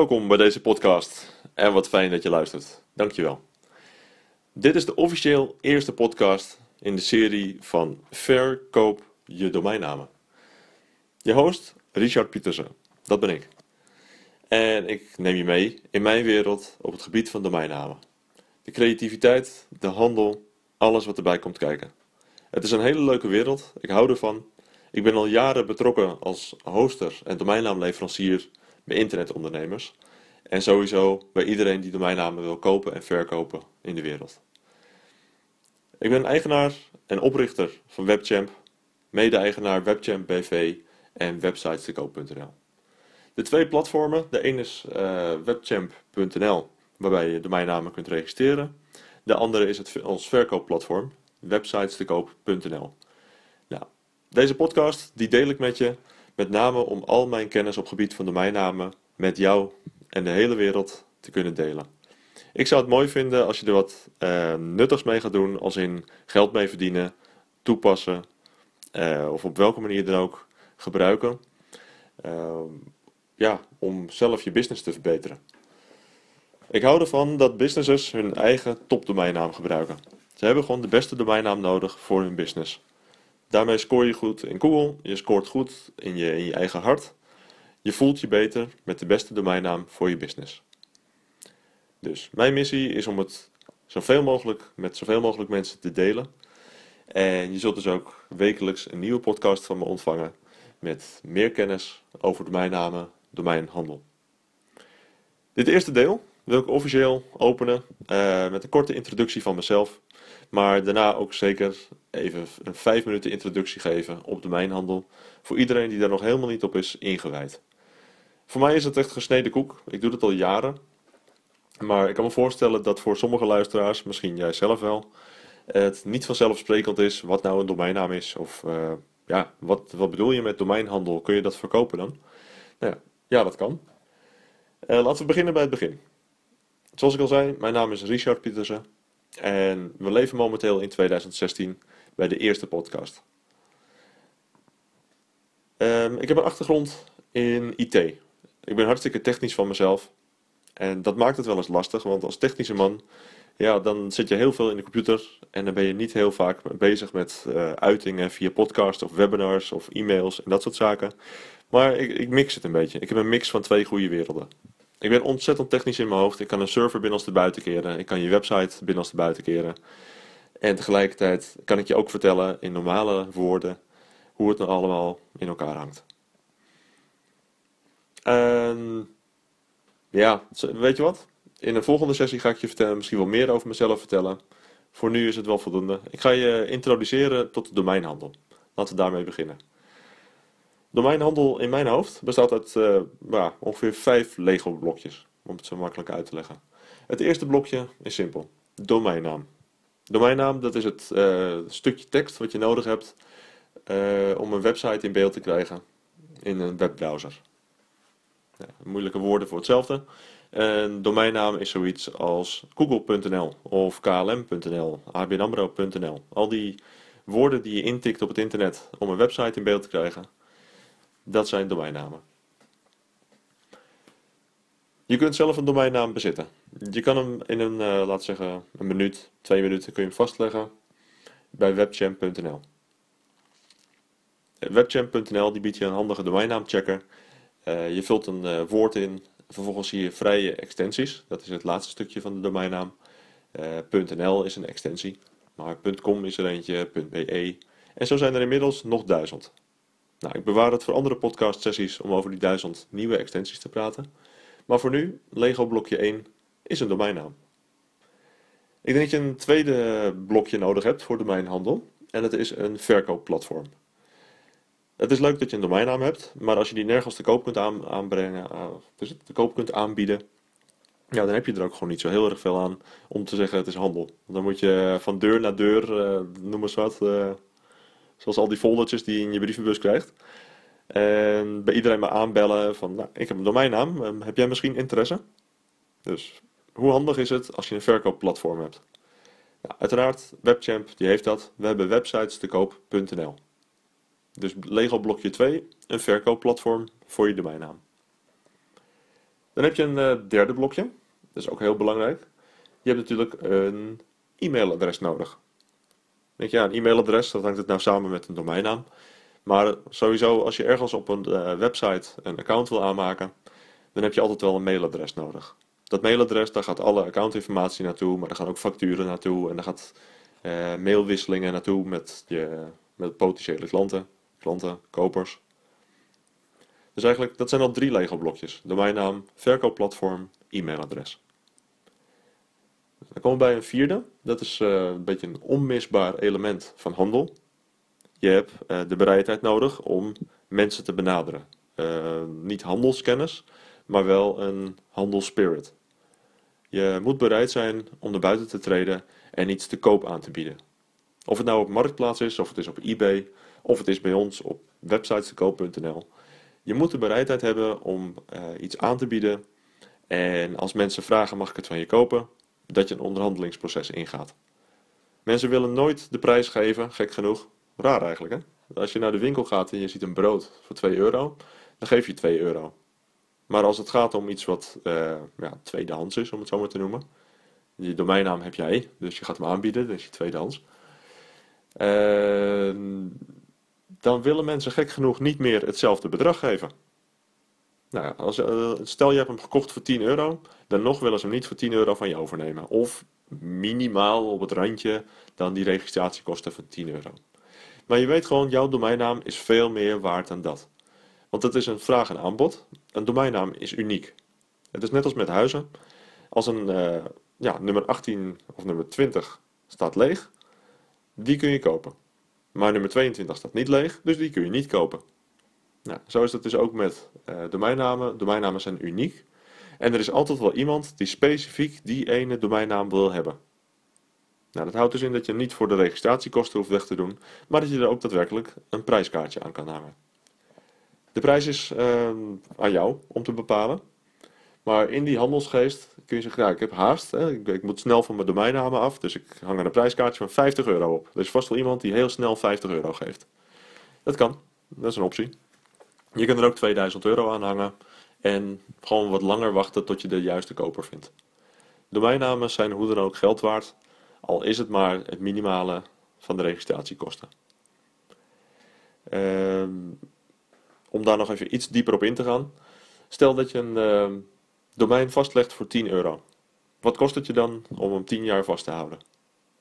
Welkom bij deze podcast en wat fijn dat je luistert. Dankjewel. Dit is de officieel eerste podcast in de serie van Verkoop je domeinnamen. Je host Richard Pietersen, dat ben ik. En ik neem je mee in mijn wereld op het gebied van domeinnamen. De creativiteit, de handel, alles wat erbij komt kijken. Het is een hele leuke wereld, ik hou ervan. Ik ben al jaren betrokken als hoster en domeinnaamleverancier bij internetondernemers. En sowieso bij iedereen die domeinnamen wil kopen en verkopen in de wereld. Ik ben eigenaar en oprichter van Webchamp, mede-eigenaar Webchamp BV en websiteskoop.nl. De twee platformen, de ene is uh, webchamp.nl, waarbij je domeinnamen kunt registreren. De andere is het, ons verkoopplatform, websiteskoop.nl. Nou, deze podcast die deel ik met je met name om al mijn kennis op gebied van domeinnamen met jou en de hele wereld te kunnen delen. Ik zou het mooi vinden als je er wat uh, nuttigs mee gaat doen, als in geld mee verdienen, toepassen uh, of op welke manier dan ook gebruiken. Uh, ja, om zelf je business te verbeteren. Ik hou ervan dat businesses hun eigen topdomeinnaam gebruiken. Ze hebben gewoon de beste domeinnaam nodig voor hun business. Daarmee scoor je goed in Google, je scoort goed in je, in je eigen hart. Je voelt je beter met de beste domeinnaam voor je business. Dus mijn missie is om het zoveel mogelijk met zoveel mogelijk mensen te delen. En je zult dus ook wekelijks een nieuwe podcast van me ontvangen met meer kennis over domeinnamen, domeinhandel. Dit eerste deel wil ik officieel openen uh, met een korte introductie van mezelf. Maar daarna ook zeker even een 5 minuten introductie geven op domeinhandel. Voor iedereen die daar nog helemaal niet op is ingewijd. Voor mij is het echt gesneden koek. Ik doe het al jaren. Maar ik kan me voorstellen dat voor sommige luisteraars, misschien jij zelf wel, het niet vanzelfsprekend is wat nou een domeinnaam is. Of uh, ja, wat, wat bedoel je met domeinhandel? Kun je dat verkopen dan? Nou ja, ja dat kan. Uh, laten we beginnen bij het begin. Zoals ik al zei, mijn naam is Richard Pietersen. En we leven momenteel in 2016 bij de eerste podcast. Um, ik heb een achtergrond in IT. Ik ben hartstikke technisch van mezelf. En dat maakt het wel eens lastig, want als technische man, ja, dan zit je heel veel in de computer en dan ben je niet heel vaak bezig met uh, uitingen via podcasts of webinars of e-mails en dat soort zaken. Maar ik, ik mix het een beetje. Ik heb een mix van twee goede werelden. Ik ben ontzettend technisch in mijn hoofd. Ik kan een server binnenste buiten keren. Ik kan je website binnenste buiten keren. En tegelijkertijd kan ik je ook vertellen in normale woorden hoe het nou allemaal in elkaar hangt. En ja, weet je wat? In een volgende sessie ga ik je vertellen, misschien wel meer over mezelf vertellen. Voor nu is het wel voldoende. Ik ga je introduceren tot de domeinhandel. Laten we daarmee beginnen. Domeinhandel in mijn hoofd bestaat uit uh, ja, ongeveer vijf Lego blokjes, om het zo makkelijk uit te leggen. Het eerste blokje is simpel, domeinnaam. Domeinnaam, dat is het uh, stukje tekst wat je nodig hebt uh, om een website in beeld te krijgen in een webbrowser. Ja, moeilijke woorden voor hetzelfde. Een domeinnaam is zoiets als google.nl of klm.nl, abnamro.nl. Al die woorden die je intikt op het internet om een website in beeld te krijgen, dat zijn domeinnamen. Je kunt zelf een domeinnaam bezitten. Je kan hem in een, uh, laten zeggen, een minuut, twee minuten kun je hem vastleggen bij webchamp.nl. Webchamp.nl die biedt je een handige domeinnaamchecker. Uh, je vult een woord in, vervolgens zie je vrije extensies. Dat is het laatste stukje van de domeinnaam. .nl is een extensie, maar .com is er eentje, .be. En zo zijn er inmiddels nog duizend. Nou, ik bewaar het voor andere podcast sessies om over die duizend nieuwe extensies te praten. Maar voor nu, Lego blokje 1 is een domeinnaam. Ik denk dat je een tweede blokje nodig hebt voor domeinhandel. En dat is een verkoopplatform. Het is leuk dat je een domeinnaam hebt, maar als je die nergens te koop kunt aanbrengen, dus te koop kunt aanbieden, ja, dan heb je er ook gewoon niet zo heel erg veel aan om te zeggen het is handel. Dan moet je van deur naar deur, uh, noem eens wat, uh, Zoals al die foldertjes die je in je brievenbus krijgt. En bij iedereen maar aanbellen van, nou, ik heb een domeinnaam, ehm, heb jij misschien interesse? Dus hoe handig is het als je een verkoopplatform hebt? Ja, uiteraard, Webchamp die heeft dat. We hebben websites te koop.nl. Dus Lego blokje 2, een verkoopplatform voor je domeinnaam. Dan heb je een uh, derde blokje. Dat is ook heel belangrijk. Je hebt natuurlijk een e-mailadres nodig. Denk je, een e-mailadres, dat hangt het nou samen met een domeinnaam. Maar sowieso, als je ergens op een uh, website een account wil aanmaken, dan heb je altijd wel een mailadres nodig. Dat mailadres, daar gaat alle accountinformatie naartoe, maar daar gaan ook facturen naartoe en daar gaat uh, mailwisselingen naartoe met, je, met potentiële klanten, klanten, kopers. Dus eigenlijk, dat zijn al drie Lego blokjes. Domeinnaam, verkoopplatform, e-mailadres. Dan komen we bij een vierde. Dat is uh, een beetje een onmisbaar element van handel. Je hebt uh, de bereidheid nodig om mensen te benaderen. Uh, niet handelskennis, maar wel een handelsspirit. Je moet bereid zijn om naar buiten te treden en iets te koop aan te bieden. Of het nou op Marktplaats is, of het is op eBay, of het is bij ons op websiteskoop.nl. Je moet de bereidheid hebben om iets aan te bieden. En als mensen vragen, mag ik het van je kopen? Dat je een onderhandelingsproces ingaat. Mensen willen nooit de prijs geven, gek genoeg. Raar eigenlijk, hè? Als je naar de winkel gaat en je ziet een brood voor 2 euro, dan geef je 2 euro. Maar als het gaat om iets wat uh, ja, tweedehands is, om het zo maar te noemen. Die domeinnaam heb jij, dus je gaat hem aanbieden, dus je tweedehands. Uh, dan willen mensen gek genoeg niet meer hetzelfde bedrag geven. Nou, als, uh, stel je hebt hem gekocht voor 10 euro, dan nog willen ze hem niet voor 10 euro van je overnemen. Of minimaal op het randje dan die registratiekosten van 10 euro. Maar je weet gewoon, jouw domeinnaam is veel meer waard dan dat. Want het is een vraag en aanbod. Een domeinnaam is uniek. Het is net als met huizen. Als een uh, ja, nummer 18 of nummer 20 staat leeg, die kun je kopen. Maar nummer 22 staat niet leeg, dus die kun je niet kopen. Nou, zo is het dus ook met uh, domeinnamen. Domeinnamen zijn uniek. En er is altijd wel iemand die specifiek die ene domeinnaam wil hebben. Nou, dat houdt dus in dat je niet voor de registratiekosten hoeft weg te doen, maar dat je er ook daadwerkelijk een prijskaartje aan kan hangen. De prijs is uh, aan jou om te bepalen. Maar in die handelsgeest kun je zeggen, ja, ik heb haast. Hè? Ik, ik, moet snel van mijn domeinnamen af. Dus ik hang er een prijskaartje van 50 euro op. Er is vast wel iemand die heel snel 50 euro geeft. Dat kan. Dat is een optie. Je kunt er ook 2000 euro aan hangen. En gewoon wat langer wachten tot je de juiste koper vindt. Domeinnamen zijn hoe dan ook geld waard. Al is het maar het minimale van de registratiekosten. Uh, om daar nog even iets dieper op in te gaan. Stel dat je een uh, domein vastlegt voor 10 euro. Wat kost het je dan om hem 10 jaar vast te houden?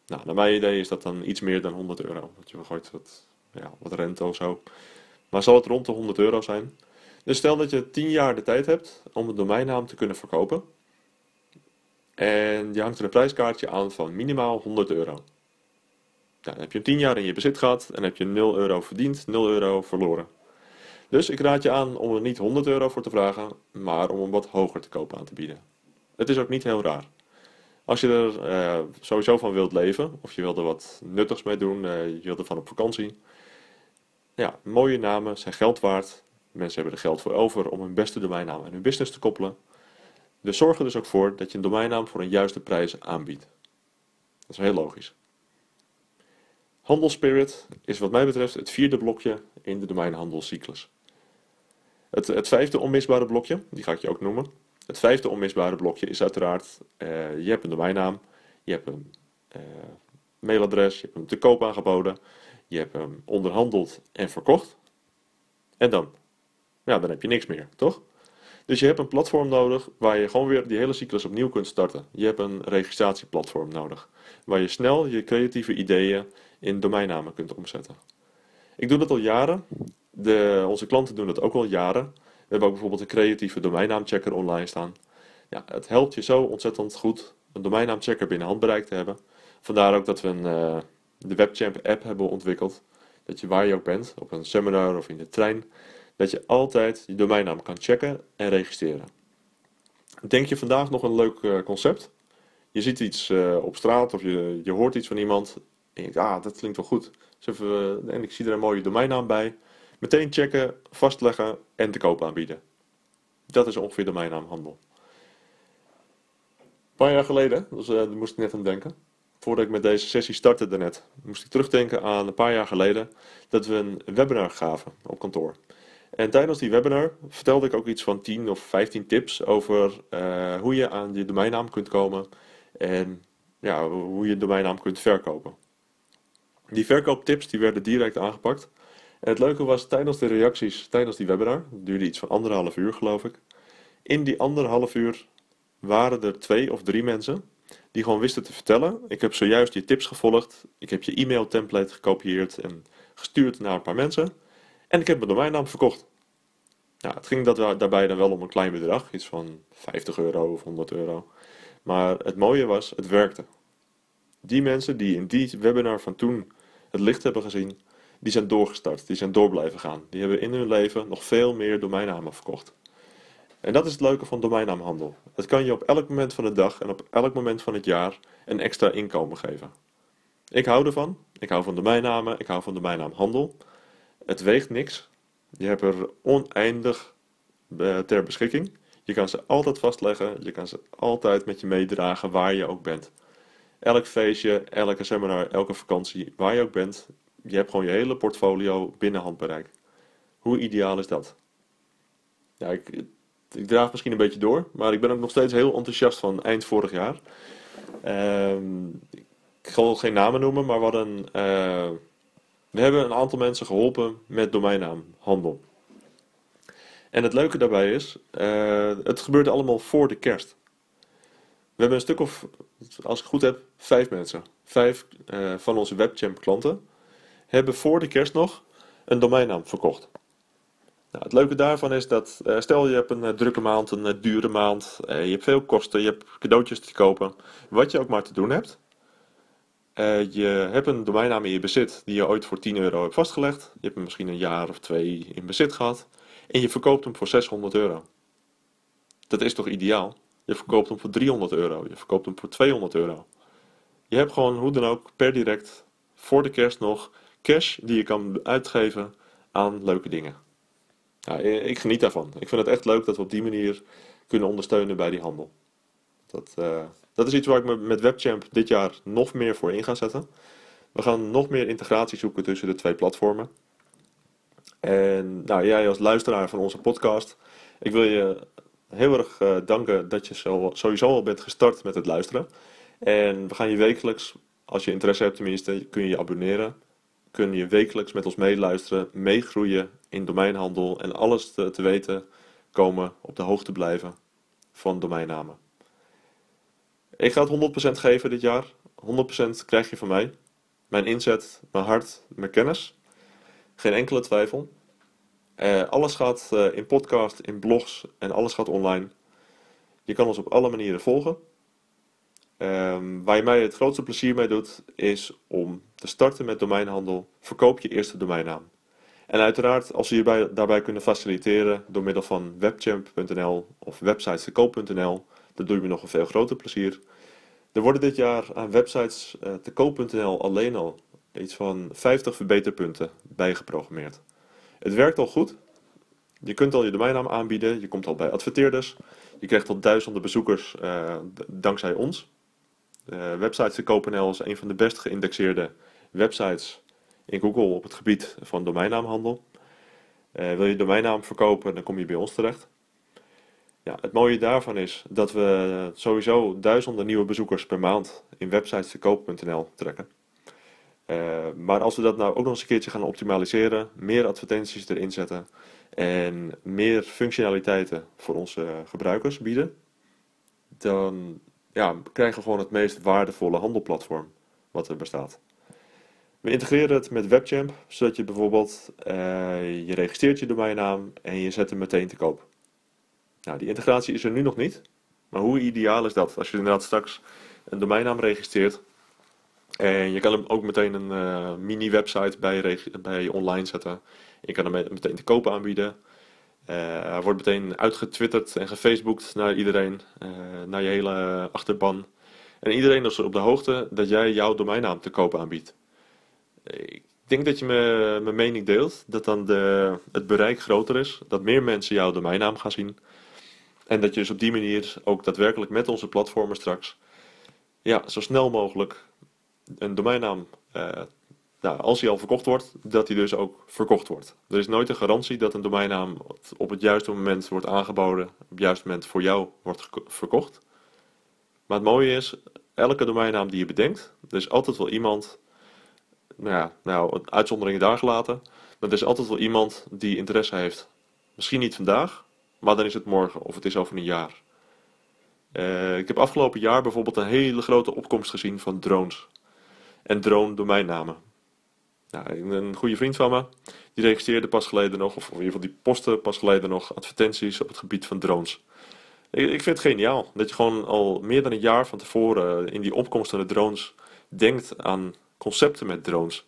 Nou, naar mijn idee is dat dan iets meer dan 100 euro. Want je gooit ja, wat rente of zo. Maar zal het rond de 100 euro zijn? Dus stel dat je 10 jaar de tijd hebt om een domeinnaam te kunnen verkopen. En je hangt er een prijskaartje aan van minimaal 100 euro. Nou, dan heb je 10 jaar in je bezit gehad en heb je 0 euro verdiend, 0 euro verloren. Dus ik raad je aan om er niet 100 euro voor te vragen, maar om een wat hoger te koop aan te bieden. Het is ook niet heel raar. Als je er uh, sowieso van wilt leven, of je wilt er wat nuttigs mee doen, uh, je wilt ervan op vakantie. Ja, mooie namen zijn geld waard. Mensen hebben er geld voor over om hun beste domeinnaam aan hun business te koppelen. Dus zorg er dus ook voor dat je een domeinnaam voor een juiste prijs aanbiedt. Dat is heel logisch. Handelspirit is wat mij betreft het vierde blokje in de domeinhandelscyclus. Het, het vijfde onmisbare blokje, die ga ik je ook noemen. Het vijfde onmisbare blokje is uiteraard, uh, je hebt een domeinnaam, je hebt een uh, mailadres, je hebt hem te koop aangeboden, je hebt hem onderhandeld en verkocht. En dan? Ja, dan heb je niks meer, toch? Dus je hebt een platform nodig waar je gewoon weer die hele cyclus opnieuw kunt starten. Je hebt een registratieplatform nodig, waar je snel je creatieve ideeën in domeinnamen kunt omzetten. Ik doe dat al jaren de, onze klanten doen dat ook al jaren. We hebben ook bijvoorbeeld een creatieve domeinnaamchecker online staan. Ja, het helpt je zo ontzettend goed een domeinnaamchecker binnen handbereik te hebben. Vandaar ook dat we een, uh, de WebChamp app hebben ontwikkeld. Dat je waar je ook bent, op een seminar of in de trein, dat je altijd je domeinnaam kan checken en registreren. Denk je vandaag nog een leuk uh, concept? Je ziet iets uh, op straat of je, je hoort iets van iemand en je denkt, ah, dat klinkt wel goed. Dus even, en ik zie er een mooie domeinnaam bij. Meteen checken, vastleggen en te koop aanbieden. Dat is ongeveer de domeinnaamhandel. Een paar jaar geleden, dus, daar moest ik net aan denken. Voordat ik met deze sessie startte daarnet, moest ik terugdenken aan een paar jaar geleden dat we een webinar gaven op kantoor. En tijdens die webinar vertelde ik ook iets van 10 of 15 tips over uh, hoe je aan je domeinnaam kunt komen en ja, hoe je domeinnaam kunt verkopen. Die verkooptips die werden direct aangepakt. En het leuke was tijdens de reacties tijdens die webinar, duurde iets van anderhalf uur geloof ik. In die anderhalf uur waren er twee of drie mensen die gewoon wisten te vertellen. Ik heb zojuist je tips gevolgd, ik heb je e-mail template gekopieerd en gestuurd naar een paar mensen. En ik heb mijn domeinnaam verkocht. Nou, het ging dat daarbij dan wel om een klein bedrag, iets van 50 euro of 100 euro. Maar het mooie was, het werkte. Die mensen die in die webinar van toen het licht hebben gezien, die zijn doorgestart, die zijn door blijven gaan. Die hebben in hun leven nog veel meer domeinnamen verkocht. En dat is het leuke van domeinnaamhandel. Het kan je op elk moment van de dag en op elk moment van het jaar een extra inkomen geven. Ik hou ervan. Ik hou van domeinnamen. Ik hou van domeinnaamhandel. Het weegt niks. Je hebt er oneindig eh, ter beschikking. Je kan ze altijd vastleggen. Je kan ze altijd met je meedragen waar je ook bent. Elk feestje, elke seminar, elke vakantie, waar je ook bent. Je hebt gewoon je hele portfolio binnen handbereik. Hoe ideaal is dat? Ja, ik, ik draag misschien een beetje door, maar ik ben ook nog steeds heel enthousiast van eind vorig jaar. Ehm, ik zal geen namen noemen, maar uh, we hebben een aantal mensen geholpen met domeinnaamhandel. En het leuke daarbij is, uh, het gebeurde allemaal voor de kerst. We hebben een stuk of, als ik goed heb, vijf mensen. Vijf uh, van onze WebChamp klanten hebben voor de kerst nog een domeinnaam verkocht. Nou, het leuke daarvan is dat, uh, stel je hebt een uh, drukke maand, een uh, dure maand, je hebt veel kosten, je hebt cadeautjes te kopen, wat je ook maar te doen hebt. je hebt een domeinnaam in je bezit die je ooit voor 10 euro hebt vastgelegd. Je hebt hem misschien een jaar of twee in bezit gehad. En je verkoopt hem voor 600 euro. Dat is toch ideaal? Je verkoopt hem voor 300 euro, je verkoopt hem voor 200 euro. Je hebt gewoon hoe dan ook per direct voor de kerst nog cash die je kan uitgeven aan leuke dingen. Ja, ik geniet daarvan. Ik vind het echt leuk dat we op die manier kunnen ondersteunen bij die handel. Dat, uh, dat is iets waar ik me met WebChamp dit jaar nog meer voor in ga zetten. We gaan nog meer integratie zoeken tussen de twee platformen. En nou, jij als luisteraar van onze podcast, ik wil je heel erg uh, danken dat je sowieso al bent gestart met het luisteren. En we gaan je wekelijks, als je interesse hebt tenminste, kun je je abonneren kun je wekelijks met ons meeluisteren, meegroeien in domeinhandel en alles te, te weten komen, op de hoogte blijven van domeinnamen. Ik ga het 100% geven dit jaar. 100% krijg je van mij. Mijn inzet, mijn hart, mijn kennis. Geen enkele twijfel. Uh, alles gaat uh, in podcast, in blogs en alles gaat online. Je kan ons op alle manieren volgen. Um, waar je mij het grootste plezier mee doet, is om te starten met domeinhandel. Verkoop je eerste domeinnaam. En uiteraard, als we je daarbij kunnen faciliteren door middel van webchamp.nl of websiteskoop.nl, dan doe je me nog een veel groter plezier. Er worden dit jaar aan websites uh, te koop.nl alleen al iets van 50 verbeterpunten bijgeprogrammeerd. Het werkt al goed. Je kunt al je domeinnaam aanbieden, je komt al bij adverteerders, je krijgt al duizenden bezoekers uh, dankzij ons. Uh, websites is een van de best geïndexeerde websites in Google op het gebied van domeinnaamhandel. Uh, wil je domeinnaam verkopen, dan kom je bij ons terecht. Ja, het mooie daarvan is dat we sowieso duizenden nieuwe bezoekers per maand in websiteskoop.nl trekken. Uh, maar als we dat nou ook nog eens een keertje gaan optimaliseren, meer advertenties erin zetten en meer functionaliteiten voor onze gebruikers bieden, dan ja, krijgen we gewoon het meest waardevolle handelplatform wat er bestaat. We integreren het met Webchamp, zodat je bijvoorbeeld uh, je registreert je domeinnaam en je zet hem meteen te koop. Nou, die integratie is er nu nog niet, maar hoe ideaal is dat als je inderdaad straks een domeinnaam registreert en je kan hem ook meteen een uh, mini-website bij, bij online zetten. Je kan hem meteen te koop aanbieden. Uh, wordt meteen uitgetwitterd en gefaceboekt naar iedereen, uh, naar je hele achterban. En iedereen is op de hoogte dat jij jouw domeinnaam te koop aanbiedt. Ik denk dat je me, mijn mening deelt, dat dan de, het bereik groter is, dat meer mensen jouw domeinnaam gaan zien. En dat je dus op die manier ook daadwerkelijk met onze platformen straks ja, zo snel mogelijk een domeinnaam uh, nou, als hij al verkocht wordt, dat hij dus ook verkocht wordt. Er is nooit een garantie dat een domeinnaam op het juiste moment wordt aangeboden, op het juiste moment voor jou wordt verkocht. Maar het mooie is, elke domeinnaam die je bedenkt, er is altijd wel iemand, nou ja, nou, uitzonderingen daar gelaten, maar er is altijd wel iemand die interesse heeft. Misschien niet vandaag, maar dan is het morgen of het is over een jaar. Uh, ik heb afgelopen jaar bijvoorbeeld een hele grote opkomst gezien van drones en drone domeinnamen. Nou, een goede vriend van me, die registreerde pas geleden nog, of in ieder geval die postte pas geleden nog advertenties op het gebied van drones. Ik, ik vind het geniaal dat je gewoon al meer dan een jaar van tevoren in die opkomst van de drones denkt aan concepten met drones.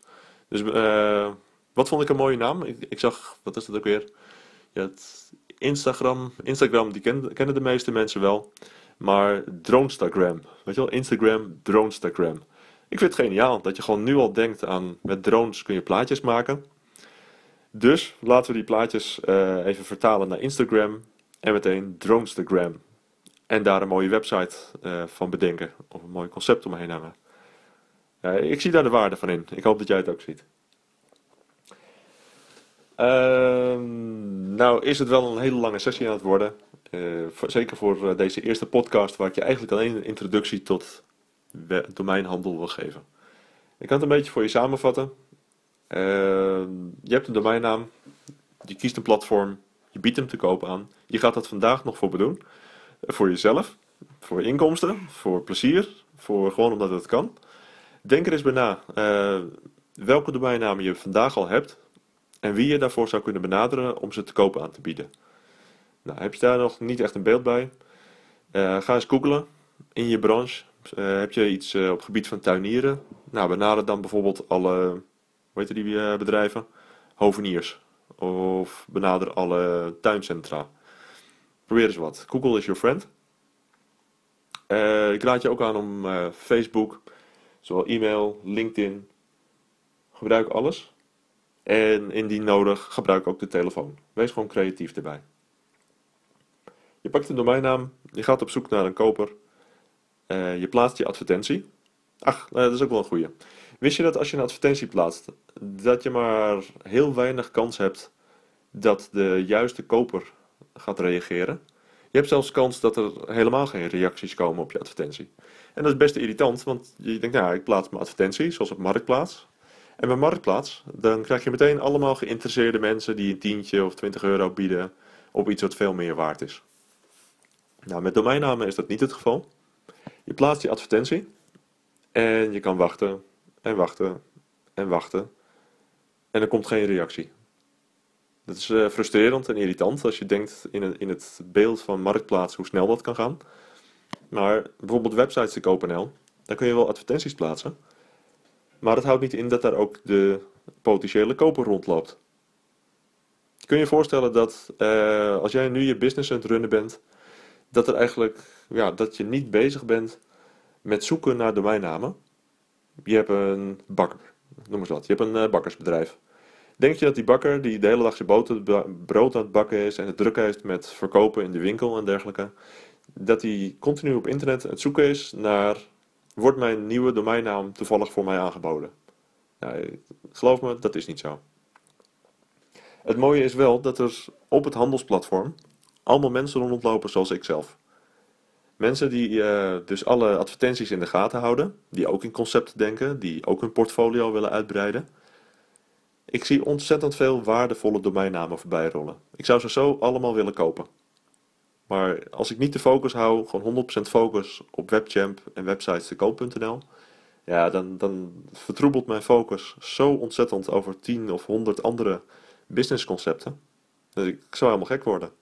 Dus uh, wat vond ik een mooie naam? Ik, ik zag, wat is dat ook weer? Ja, Instagram, Instagram die ken, kennen de meeste mensen wel. Maar Dronestagram, weet je wel, Instagram, Dronestagram. Ik vind het geniaal dat je gewoon nu al denkt aan met drones kun je plaatjes maken. Dus laten we die plaatjes uh, even vertalen naar Instagram en meteen Dronestagram. En daar een mooie website uh, van bedenken of een mooi concept omheen hangen. Uh, ik zie daar de waarde van in. Ik hoop dat jij het ook ziet. Ehm, nou is het wel een hele lange sessie aan het worden. zeker voor deze eerste podcast waar ik je eigenlijk alleen een introductie tot domeinhandel wil geven. Ik kan het een beetje voor je samenvatten. Uh, je hebt een domeinnaam, je kiest een platform, je biedt hem te koop aan. Je gaat dat vandaag nog voor bedoelen. Voor jezelf, voor inkomsten, voor plezier, voor gewoon omdat het kan. Denk er eens bij na uh, welke domeinnamen je vandaag al hebt en wie je daarvoor zou kunnen benaderen om ze te koop aan te bieden. Nou, heb je daar nog niet echt een beeld bij? Uh, ga eens googlen in je branche. Uh, heb je iets uh, op het gebied van tuinieren? Nou, benader dan bijvoorbeeld alle, weet je die uh, bedrijven? Hoveniers. Of benader alle tuincentra. Probeer eens wat. Google is your friend. ik raad je ook aan om Facebook, zowel e-mail, LinkedIn, gebruik alles. En indien nodig, gebruik ook de telefoon. Wees gewoon creatief erbij. Je pakt een domeinnaam, je gaat op zoek naar een koper uh, je plaatst je advertentie. Ach, uh, dat is ook wel een goede. Wist je dat als je een advertentie plaatst, dat je maar heel weinig kans hebt dat de juiste koper gaat reageren? Je hebt zelfs kans dat er helemaal geen reacties komen op je advertentie. En dat is best irritant, want je denkt, nou, ik plaats mijn advertentie, zoals op Marktplaats. En bij Marktplaats, dan krijg je meteen allemaal geïnteresseerde mensen die een tientje of 20 euro bieden op iets wat veel meer waard is. Nou, met domeinnamen is dat niet het geval. Je plaatst je advertentie en je kan wachten en wachten en wachten en er komt geen reactie. Dat is uh, frustrerend en irritant als je denkt in het, in het beeld van marktplaats hoe snel dat kan gaan. Maar bijvoorbeeld websites te kopen.nl, daar kun je wel advertenties plaatsen. Maar dat houdt niet in dat daar ook de potentiële koper rondloopt. Kun je je voorstellen dat uh, als jij nu je business aan het runnen bent, dat er eigenlijk ja, dat je niet bezig bent met zoeken naar domeinnamen. Je hebt een bakker, noem eens wat. Je hebt een uh, bakkersbedrijf. Denk je dat die bakker die de hele dag zijn brood aan het bakken is en het druk heeft met verkopen in de winkel en dergelijke, dat hij continu op internet het zoeken is naar wordt mijn nieuwe domeinnaam toevallig voor mij aangeboden? Nou, geloof me, dat is niet zo. Het mooie is wel dat er op het handelsplatform allemaal mensen rondlopen zoals ik zelf. Mensen die uh, dus alle advertenties in de gaten houden, die ook in concepten denken, die ook hun portfolio willen uitbreiden. Ik zie ontzettend veel waardevolle domeinnamen voorbij rollen. Ik zou ze zo allemaal willen kopen. Maar als ik niet de focus hou, gewoon 100% focus op Webchamp en websites ja, dan, dan vertroebelt mijn focus zo ontzettend over 10 of 100 andere businessconcepten. Dat ik zou helemaal gek worden.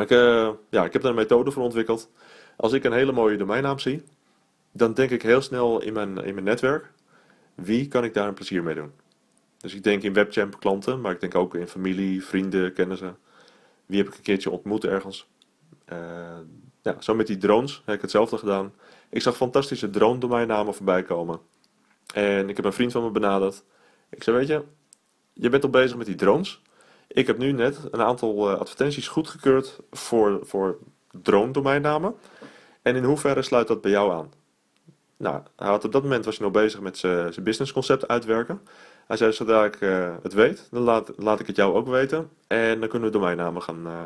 Maar ik, uh, ja, ik heb daar een methode voor ontwikkeld. Als ik een hele mooie domeinnaam zie, dan denk ik heel snel in mijn, in mijn netwerk, wie kan ik daar een plezier mee doen? Dus ik denk in Webchamp klanten, maar ik denk ook in familie, vrienden, kennissen. Wie heb ik een keertje ontmoet ergens? Uh, ja, zo met die drones heb ik hetzelfde gedaan. Ik zag fantastische drone domeinnamen voorbij komen. En ik heb een vriend van me benaderd. Ik zei, weet je, je bent al bezig met die drones. Ik heb nu net een aantal uh, advertenties goedgekeurd voor, voor drone domeinnamen. En in hoeverre sluit dat bij jou aan? Nou, hij had op dat moment was hij nog bezig met zijn businessconcept uitwerken. Hij zei, zodra ik eh, het weet, dan laat, laat ik het jou ook weten. En dan kunnen we domeinnamen gaan, eh,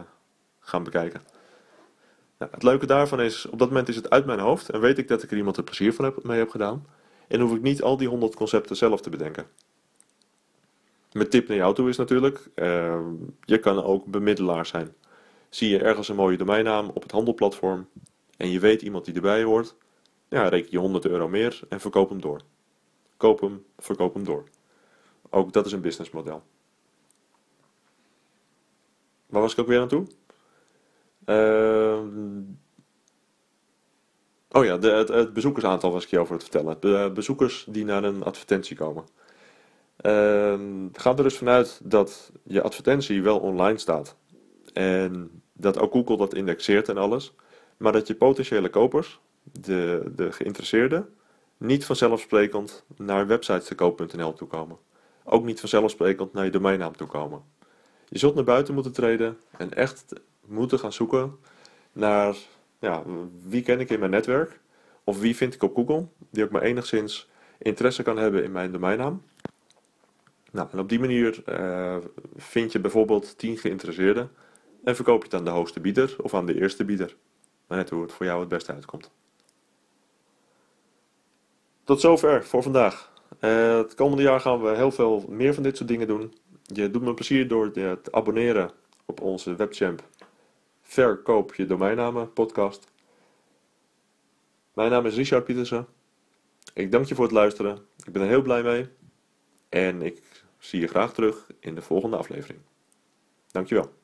gaan bekijken. Nou, het leuke daarvan is, op dat moment is het uit mijn hoofd. En weet ik dat ik er iemand er plezier van heb, mee heb gedaan. En hoef ik niet al die honderd concepten zelf te bedenken. Mijn tip naar jou toe is natuurlijk, uh, je kan ook bemiddelaar zijn. Zie je ergens een mooie domeinnaam op het handelplatform en je weet iemand die erbij hoort, ja, reken je 100 euro meer en verkoop hem door. Koop hem, verkoop hem door. Ook dat is een businessmodel. Waar was ik ook weer aan toe? Uh, oh ja, de, het, bezoekersaantal was ik je over het vertellen. De bezoekers die naar een advertentie komen. Uh, ga er dus vanuit dat je advertentie wel online staat. En dat ook Google dat indexeert en alles. Maar dat je potentiële kopers, de, de geïnteresseerden, niet vanzelfsprekend naar websites te koop.nl toe komen. Ook niet vanzelfsprekend naar je domeinnaam toe komen. Je zult naar buiten moeten treden en echt moeten gaan zoeken naar ja, wie ken ik in mijn netwerk of wie vind ik op Google die ook maar enigszins interesse kan hebben in mijn domeinnaam. Nou, en op die manier uh, vind je bijvoorbeeld 10 geïnteresseerden en verkoop je het aan de hoogste bieder of aan de eerste bieder. Maar net hoe het voor jou het beste uitkomt. Tot zover voor vandaag. Uh, het komende jaar gaan we heel veel meer van dit soort dingen doen. Je doet me plezier door te abonneren op onze webchamp Verkoop je domeinnamen podcast. Mijn naam is Richard Pietersen. Ik dank je voor het luisteren. Ik ben er heel blij mee. En ik zie je graag terug in de volgende aflevering. Dankjewel.